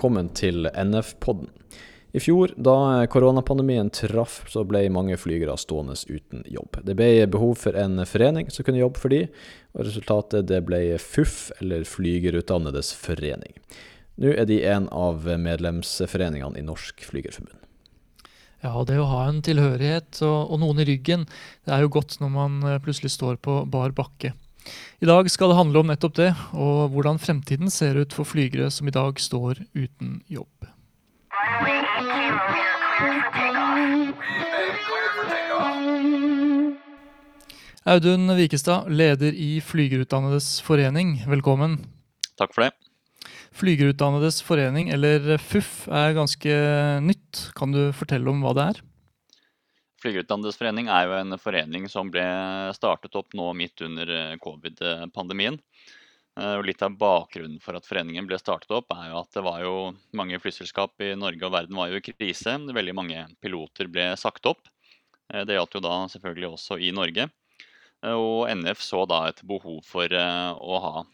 Velkommen til NF-podden. I fjor, da koronapandemien traff, så ble mange flygere stående uten jobb. Det ble behov for en forening som kunne jobbe for de, og resultatet det ble FUF, eller Flygerutdannedes forening. Nå er de en av medlemsforeningene i Norsk Flygerforbund. Ja, det å ha en tilhørighet og, og, noen i ryggen, det er jo godt når man eh, plutselig står på bar bakke. I dag skal det handle om nettopp det, og hvordan fremtiden ser ut for flygere som i dag står uten jobb. Audun Vikestad, leder i Flygerutdannedes forening, velkommen. Takk for det. Flygerutdannedes forening, eller FUF, er ganske nytt. Kan du fortelle om hva det er? Flygerutdannedes er jo en forening som ble startet opp nå midt under covid-pandemien. Eh, litt av bakgrunnen for at foreningen ble startet opp, er jo at det var jo mange flyselskap i Norge og verden var jo i krise. Veldig mange piloter ble sagt opp. Eh, det gjaldt jo da selvfølgelig også i Norge. Eh, og NF så da et behov for å ha,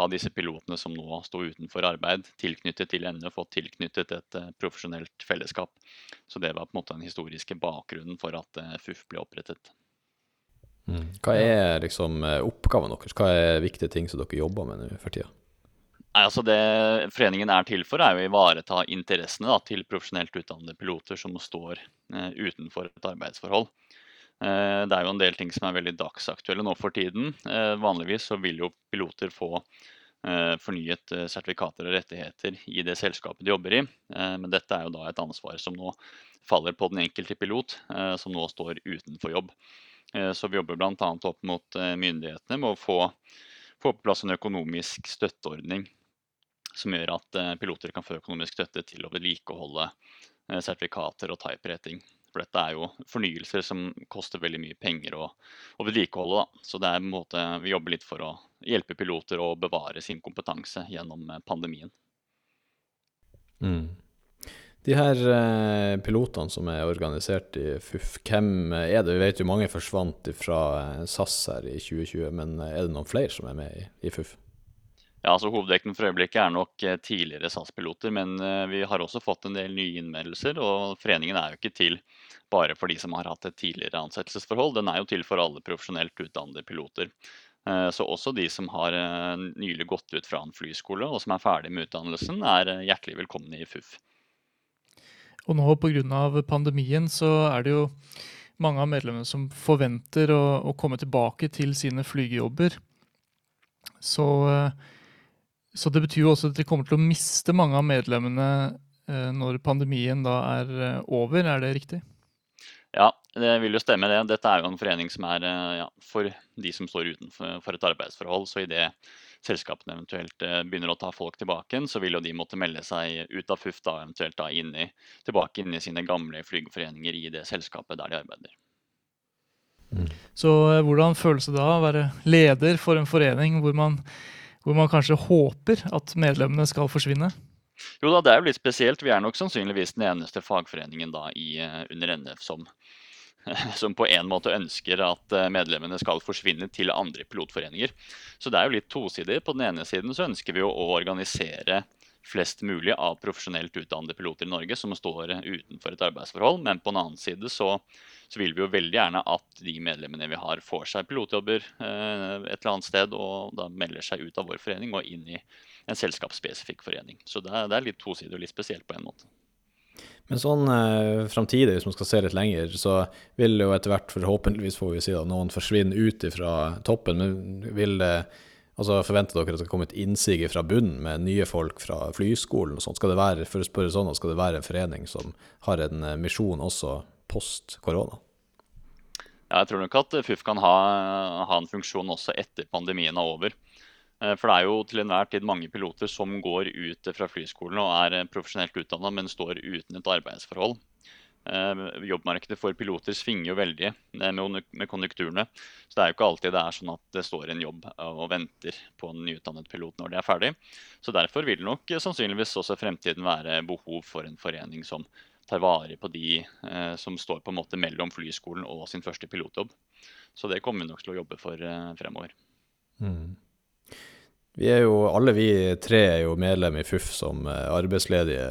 ha disse pilotene som nå sto utenfor arbeid, tilknyttet til NF og tilknyttet et profesjonelt fellesskap. Så det var på en måte den historiske bakgrunnen for at FUF ble opprettet. Mm. Hva er liksom eh, oppgaven deres? Hva er viktige ting som dere jobber med nå for tida? Altså det foreningen er til for, er å ivareta interessene da, til profesjonelt utdannede piloter som står eh, utenfor et arbeidsforhold. Eh, det er jo en del ting som er veldig dagsaktuelle nå for tiden. Eh, vanligvis så vil jo piloter få eh, fornyet sertifikater og rettigheter i det selskapet de jobber i. men dette er jo da et ansvar som nå faller på den enkelte pilot, som nå står utenfor jobb. Så vi jobber bl.a. opp mot myndighetene med å få, få, på plass en økonomisk støtteordning som gjør at piloter kan få økonomisk støtte til å vedlikeholde sertifikater og type-rating. For dette er jo fornyelser som koster veldig mye penger å, å vedlikeholde. Da. Så det er en måte vi jobber litt for å hjelpe piloter å bevare sin kompetanse gjennom pandemien. Mm. De her eh, pilotene som er organisert i FUF, hvem er det? Vi vet jo mange forsvant fra eh, SAS her i 2020, men eh, er det noen flere som er med i, i FUF? Ja, altså Hovedvekten for øyeblikket er nok tidligere SAS-piloter, men vi har også fått en del nye innmeldelser. Og foreningen er jo ikke til bare for de som har hatt et tidligere ansettelsesforhold, den er jo til for alle profesjonelt utdannede piloter. Så også de som har nylig gått ut fra en flyskole og som er ferdig med utdannelsen, er hjertelig velkomne i FUF. Og nå pga. pandemien så er det jo mange av medlemmene som forventer å, å komme tilbake til sine flygejobber. Så, så, det betyr jo også at de kommer til å miste mange av medlemmene eh, når pandemien da er eh, over, er det riktig? Ja, det vil jo stemme det. Dette er jo en forening som er eh, ja, for de som står utenfor et arbeidsforhold. Så i det selskapene eventuelt begynner å ta folk tilbake, så vil jo de måtte melde seg ut av FUF da, eventuelt da inn i, tilbake inn i sine gamle flygeforeninger i det selskapet der de arbeider. Mm. Så hvordan føles det da å være leder for en forening hvor man, hvor man kanskje håper at medlemmene skal forsvinne? Jo da, det er jo litt spesielt. Vi er nok sannsynligvis den eneste fagforeningen da i, eh, under NF som som på en måte ønsker at eh, medlemmene skal forsvinne til andre pilotforeninger. Så det er jo litt tosidig. På den ene siden så ønsker vi å organisere flest mulig av profesjonelt utdannede piloter i Norge som står utenfor et arbeidsforhold. Men på en annen side så, så vil vi jo veldig gjerne at de medlemmene vi har, får seg pilotjobber eh, et eller annet sted og da melder seg ut av vår forening og inn i en selskapsspesifikk forening. Så det er, det er litt tosidig og litt spesielt på en måte. Men sånn eh, framtidig, hvis man skal se litt lenger, så vil jo etter hvert, forhåpentligvis får vi si da, noen forsvinne ut fra toppen. Men vil det altså Forventer dere at det skal komme et innsig fra bunnen med nye folk fra flyskolen? og sånt? Skal det være for å spørre sånn, skal det være en forening som har en eh, misjon også post korona? Ja, jeg tror nok at FUF kan ha, ha en funksjon også etter pandemien er over. Eh, for det er jo til enhver tid mange piloter som går ut fra flyskolen og er eh, profesjonelt utdanna, men står uten et arbeidsforhold. Eh, jobbmarkedet for piloter svinger jo veldig med konjunkturene. Så det er jo ikke alltid det er sånn at det står en jobb og venter på en nyutdannet pilot når de er ferdig. Så derfor vil nok sannsynligvis også fremtiden være behov for en forening som tar vare på de som står på en måte mellom flyskolen og sin første pilotjobb. Så det kommer vi nok til å jobbe for fremover. Mm. Vi er jo, alle vi tre er jo medlem i FUF som eh, arbeidsledige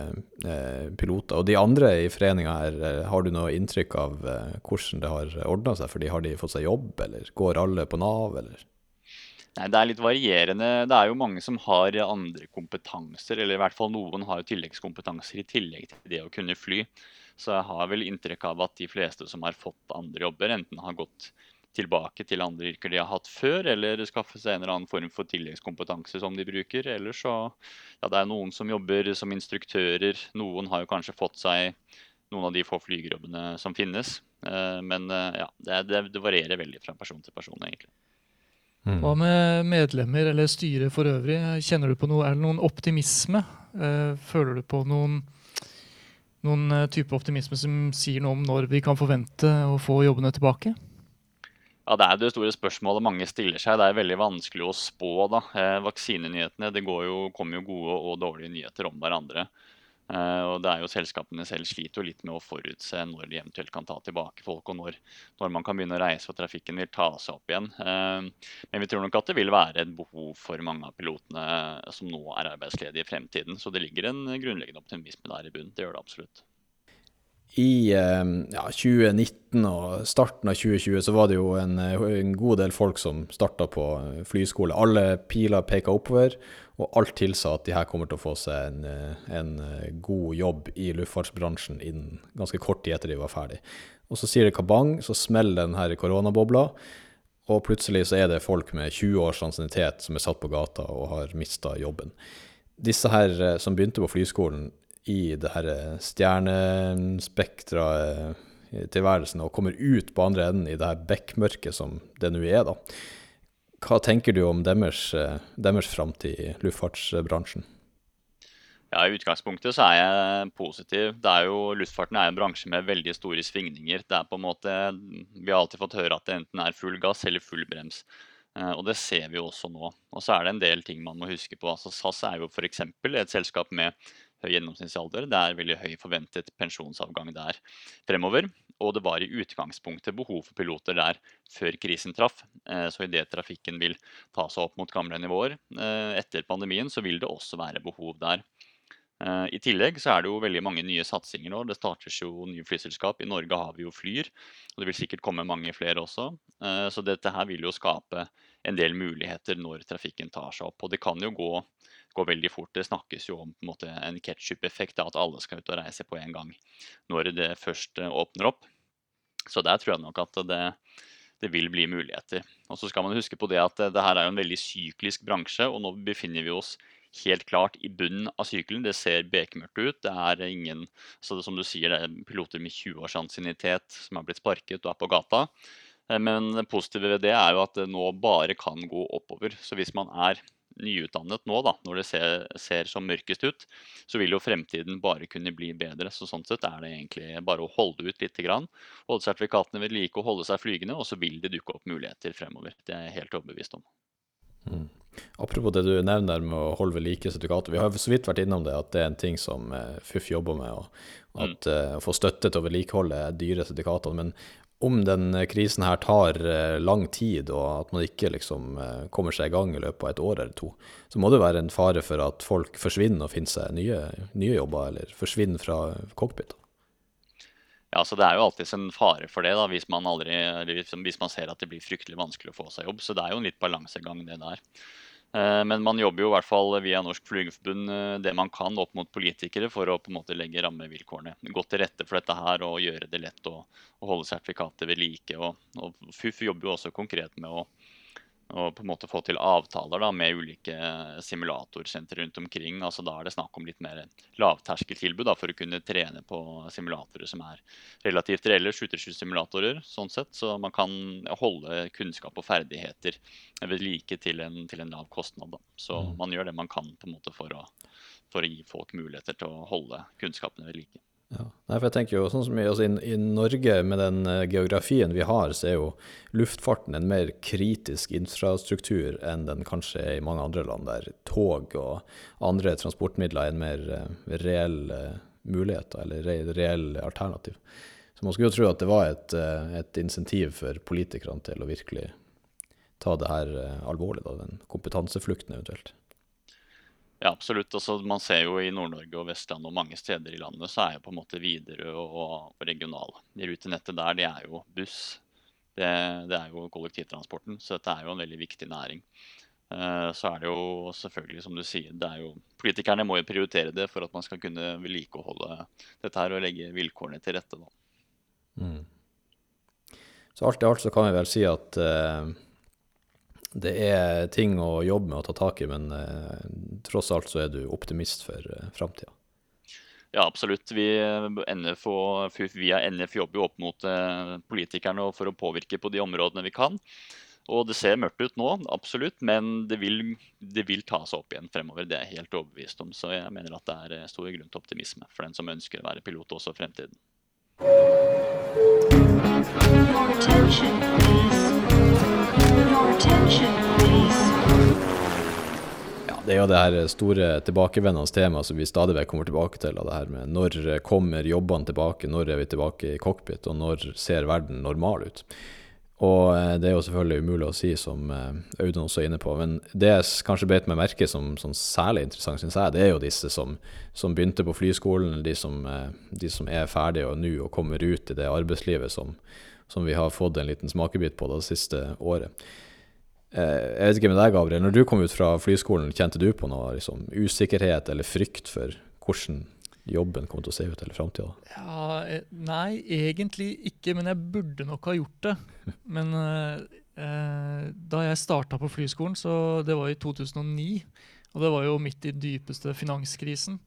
eh, piloter. Og de andre i foreninga her, eh, har du noe inntrykk av hvordan det har ordna seg? Fordi Har de fått seg jobb, eller går alle på Nav, eller? Nei, Det er litt varierende. Det er jo mange som har andre kompetanser, eller i hvert fall noen har tilleggskompetanser i tillegg til det å kunne fly. Så jeg har vel inntrykk av at de fleste som har fått andre jobber, enten har gått tilbake til andre yrker de har hatt før, eller skaffe seg en eller annen form for tilleggskompetanse som de bruker. Eller så ja, det er noen som jobber som instruktører. Noen har jo kanskje fått seg noen av de få flygerjobbene som finnes. Eh, men eh, ja, det, det, varierer veldig fra person til person, egentlig. Mm. Hva med medlemmer eller styret for øvrig? Kjenner du på noe, Er det noen optimisme? Eh, føler du på noen, noen type optimisme som sier noe om når vi kan forvente å få jobbene tilbake? Ja, Det er det store spørsmålet mange stiller seg. Det er veldig vanskelig å spå. da. Eh, vaksinenyhetene det jo, kommer jo gode og dårlige nyheter om hverandre. Eh, og det er jo Selskapene selv sliter jo litt med å forutse når de eventuelt kan ta tilbake folk, og når, når man kan begynne å reise og trafikken vil ta seg opp igjen. Eh, men vi tror nok at det vil være et behov for mange av pilotene som nå er arbeidsledige i fremtiden. Så det ligger en grunnleggende optimisme der i bunnen. Det gjør det absolutt i ehm, ja, 2019 og starten av 2020 så var det jo en, en god del folk som starta på flyskole. Alle piler peka oppover, og alt tilsa at de her kommer til å få seg en, en god jobb i luftfartsbransjen innen ganske kort tid etter de var ferdig. Og så sier det kabang, så smeller den her koronabobla, og plutselig så er det folk med 20 års ansiennitet som er satt på gata og har mista jobben. Disse her eh, som begynte på flyskolen, i det her eh, tilværelsen og kommer ut på andre enden i det her bekkmørket som det nå er, da. Hva tenker du om deres, eh, deres framtid i luftfartsbransjen? Ja, I utgangspunktet så er jeg positiv. Det er jo, luftfarten er en bransje med veldig store svingninger. Det er på en måte, Vi har alltid fått høre at det enten er full gass eller full brems. Eh, og det ser vi også nå. Og så er det en del ting man må huske på. Altså SAS er jo f.eks. et selskap med høy gjennomsnittsalder. Det er veldig høy forventet pensjonsavgang der fremover. Og det var i utgangspunktet behov for piloter der før krisen traff. Eh, så idet trafikken vil ta seg opp mot gamle nivåer eh, etter pandemien, så vil det også være behov der. Eh, I tillegg så er det jo veldig mange nye satsinger nå. Det startes jo nye flyselskap. I Norge har vi jo Flyr, og det vil sikkert komme mange flere også. Så dette her vil jo skape en del muligheter når trafikken tar seg opp. Og det kan jo gå går veldig fort. Det snakkes jo om en, en ketsjup-effekt, at alle skal ut og reise på en gang når det først eh, åpner opp. Så der tror jeg nok at det, det vil bli muligheter. Og så skal man huske på det at det, det her er jo en veldig syklisk bransje, og nå befinner vi oss helt klart i bunnen av sykelen. Det ser bekmørkt ut. Det er ingen så det, som du sier, det er piloter med 20 års ansiennitet som har blitt sparket og er på gata. Eh, men det positive ved det er jo at det nå bare kan gå oppover. Så hvis man er nyutdannet nå, da, når det ser, ser, som mørkest ut, så vil jo fremtiden bare kunne bli bedre. Så sånn sett er det egentlig bare å holde ut litt, grann, holde sertifikatene ved like og holde seg flygende, og så vil det dukke opp muligheter fremover. Det er jeg helt overbevist om. Mm. Apropos det du nevner med å holde ved like sertifikater. Vi har så vidt vært innom det, at det er en ting som eh, FUF jobber med. og At mm. å få støtte til å vedlikeholde dyre sertifikater. Men om den krisen her tar eh, lang tid, og at man ikke liksom eh, kommer seg i gang i løpet av et år eller to, så må det være en fare for at folk forsvinner og finner seg nye, nye jobber, eller forsvinner fra cockpit. Ja, så Det er jo alltid en fare for det, da, hvis man, aldri, hvis man ser at det blir fryktelig vanskelig å få seg jobb. Så det er jo en litt balansegang, det der. Eh, men man jobber jo i hvert fall via Norsk Flygerforbund eh, det man kan opp mot politikere for å på en måte legge rammevilkårene godt til rette for dette her og gjøre det lett å, å holde sertifikatet ved like. Og, og FUF jobber jo også konkret med å og på en måte få til avtaler da, med ulike simulatorsentre rundt omkring. altså Da er det snakk om litt mer lavterskeltilbud da, for å kunne trene på simulatorer som er relativt reelle skytterskyssimulatorer. sånn sett, Så man kan holde kunnskap og ferdigheter ved like til en, til en lav kostnad. da. Så mm. man gjør det man kan på en måte for å, for å gi folk muligheter til å holde kunnskapene ved like. Ja. Nei, for jeg tenker jo, sånn som i, altså, i, Norge, med den uh, geografien vi har, så er jo luftfarten en mer kritisk infrastruktur enn den kanskje er i mange andre land, der tog og andre transportmidler er en mer uh, reell uh, mulighet, eller re reell alternativ. Så man skulle jo tro at det var et, et insentiv for politikerne til å virkelig ta det her alvorlig, da, den kompetanseflukten eventuelt. Ja, absolutt. Altså, man ser jo i Nord-Norge og Vestland og mange steder i landet så er jo på en måte Widerøe og, regional. De rutenettet der, det er jo buss. Det, det, er jo kollektivtransporten. Så dette er jo en veldig viktig næring. Uh, så er det jo selvfølgelig, som du sier, det er jo Politikerne må jo prioritere det for at man skal kunne vedlikeholde dette her og legge vilkårene til rette, da. Mm. Så alt i alt så kan vi vel si at uh det er ting å jobbe med og ta tak i, men eh, tross alt så er du optimist for eh, framtida. Ja, absolutt. Vi, NF og, via NF jobber jo opp mot eh, politikerne for å påvirke på de områdene vi kan. Og det ser mørkt ut nå, absolutt, men det vil, det vil ta seg opp igjen fremover. Det er jeg helt overbevist om. Så jeg mener at det er eh, stor grunn til optimisme for den som ønsker å være pilot også i fremtiden. Attention, please. Det er jo det her store tilbakevendende temaet som vi stadig vekk kommer tilbake til. det her med Når kommer jobbene tilbake, når er vi tilbake i cockpit, og når ser verden normal ut? Og eh, det er jo selvfølgelig umulig å si, som eh, Audun også er inne på. Men det jeg kanskje beit meg merke som, som særlig interessant, syns jeg, det er jo disse som, som begynte på flyskolen, de som, eh, de som er ferdige og nå og kommer ut i det arbeidslivet som, som vi har fått en liten smakebit på det siste året. Eh, jeg vet ikke med deg, Gabriel. Når du kom ut fra flyskolen, kjente du på noe liksom, usikkerhet eller frykt for hvordan jobben kom til å se ut eller framtida? Ja, eh, nei, egentlig ikke, men jeg burde nok ha gjort det. Men eh, da jeg starta på flyskolen, så det var i 2009, og det var jo midt i dypeste finanskrisen.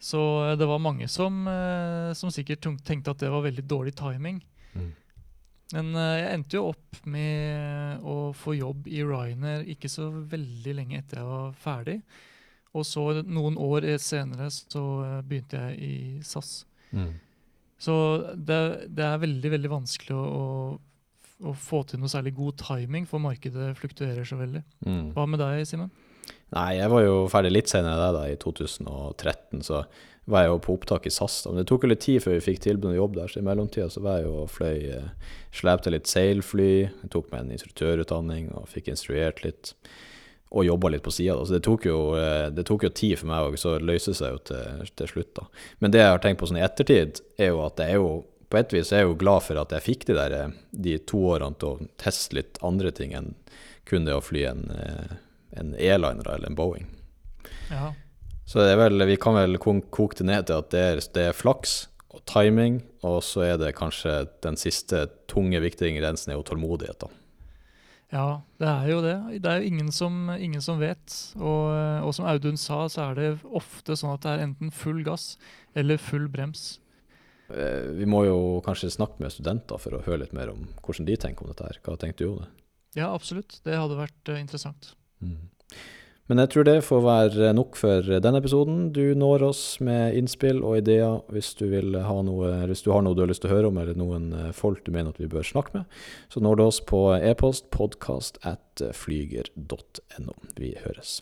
Så eh, det var mange som, eh, som sikkert tenkte at det var veldig dårlig timing. Mm. Men uh, jeg endte jo opp med å få jobb i Ryanair ikke så veldig lenge etter jeg var ferdig. Og så noen år senere så uh, begynte jeg i SAS. Mm. Så det, det, er veldig, veldig vanskelig å, å, å, få til noe særlig god timing, for markedet fluktuerer så veldig. Mm. Hva med deg, Simen? Nei, jeg var jo ferdig litt senere da, i 2013, så var jeg jo på opptak i SAS. Men det tok jo litt tid før vi fikk tilbud om jobb der, så i mellomtida så var jeg jo og fløy eh, Slepte litt seilfly, tok meg en instruktørutdanning og fikk instruert litt. Og jobba litt på sida. Så det tok, jo, eh, det tok, jo, tid for meg òg, så løste det seg jo til, til, slutt, da. Men det jeg har tenkt på sånn i ettertid, er jo at jeg er jo på et vis er jeg jo glad for at jeg fikk de der eh, de to årene til å teste litt andre ting enn kun det å fly en, en E-liner eller en Boeing. Ja. Så det er vel, vi kan vel koke det ned til at det er, det er, flaks og timing, og så er det kanskje den siste tunge, viktige ingrediensen er jo tålmodighet. da. Ja, det er jo det. Det er jo ingen som, ingen som vet. Og, og, som Audun sa, så er det ofte sånn at det er enten full gass eller full brems. Eh, vi må jo kanskje snakke med studenter for å høre litt mer om hvordan de tenker om dette. her. Hva tenkte du om det? Ja, absolutt. Det hadde vært uh, interessant. Mm. Men jeg tror det får være nok for denne episoden. Du når oss med innspill og ideer hvis du, noe, hvis du har noe du har lyst til å høre om, eller noen eh, folk du mener at vi bør snakke med. Så når du oss på e-post podcast at flyger.no. Vi høres.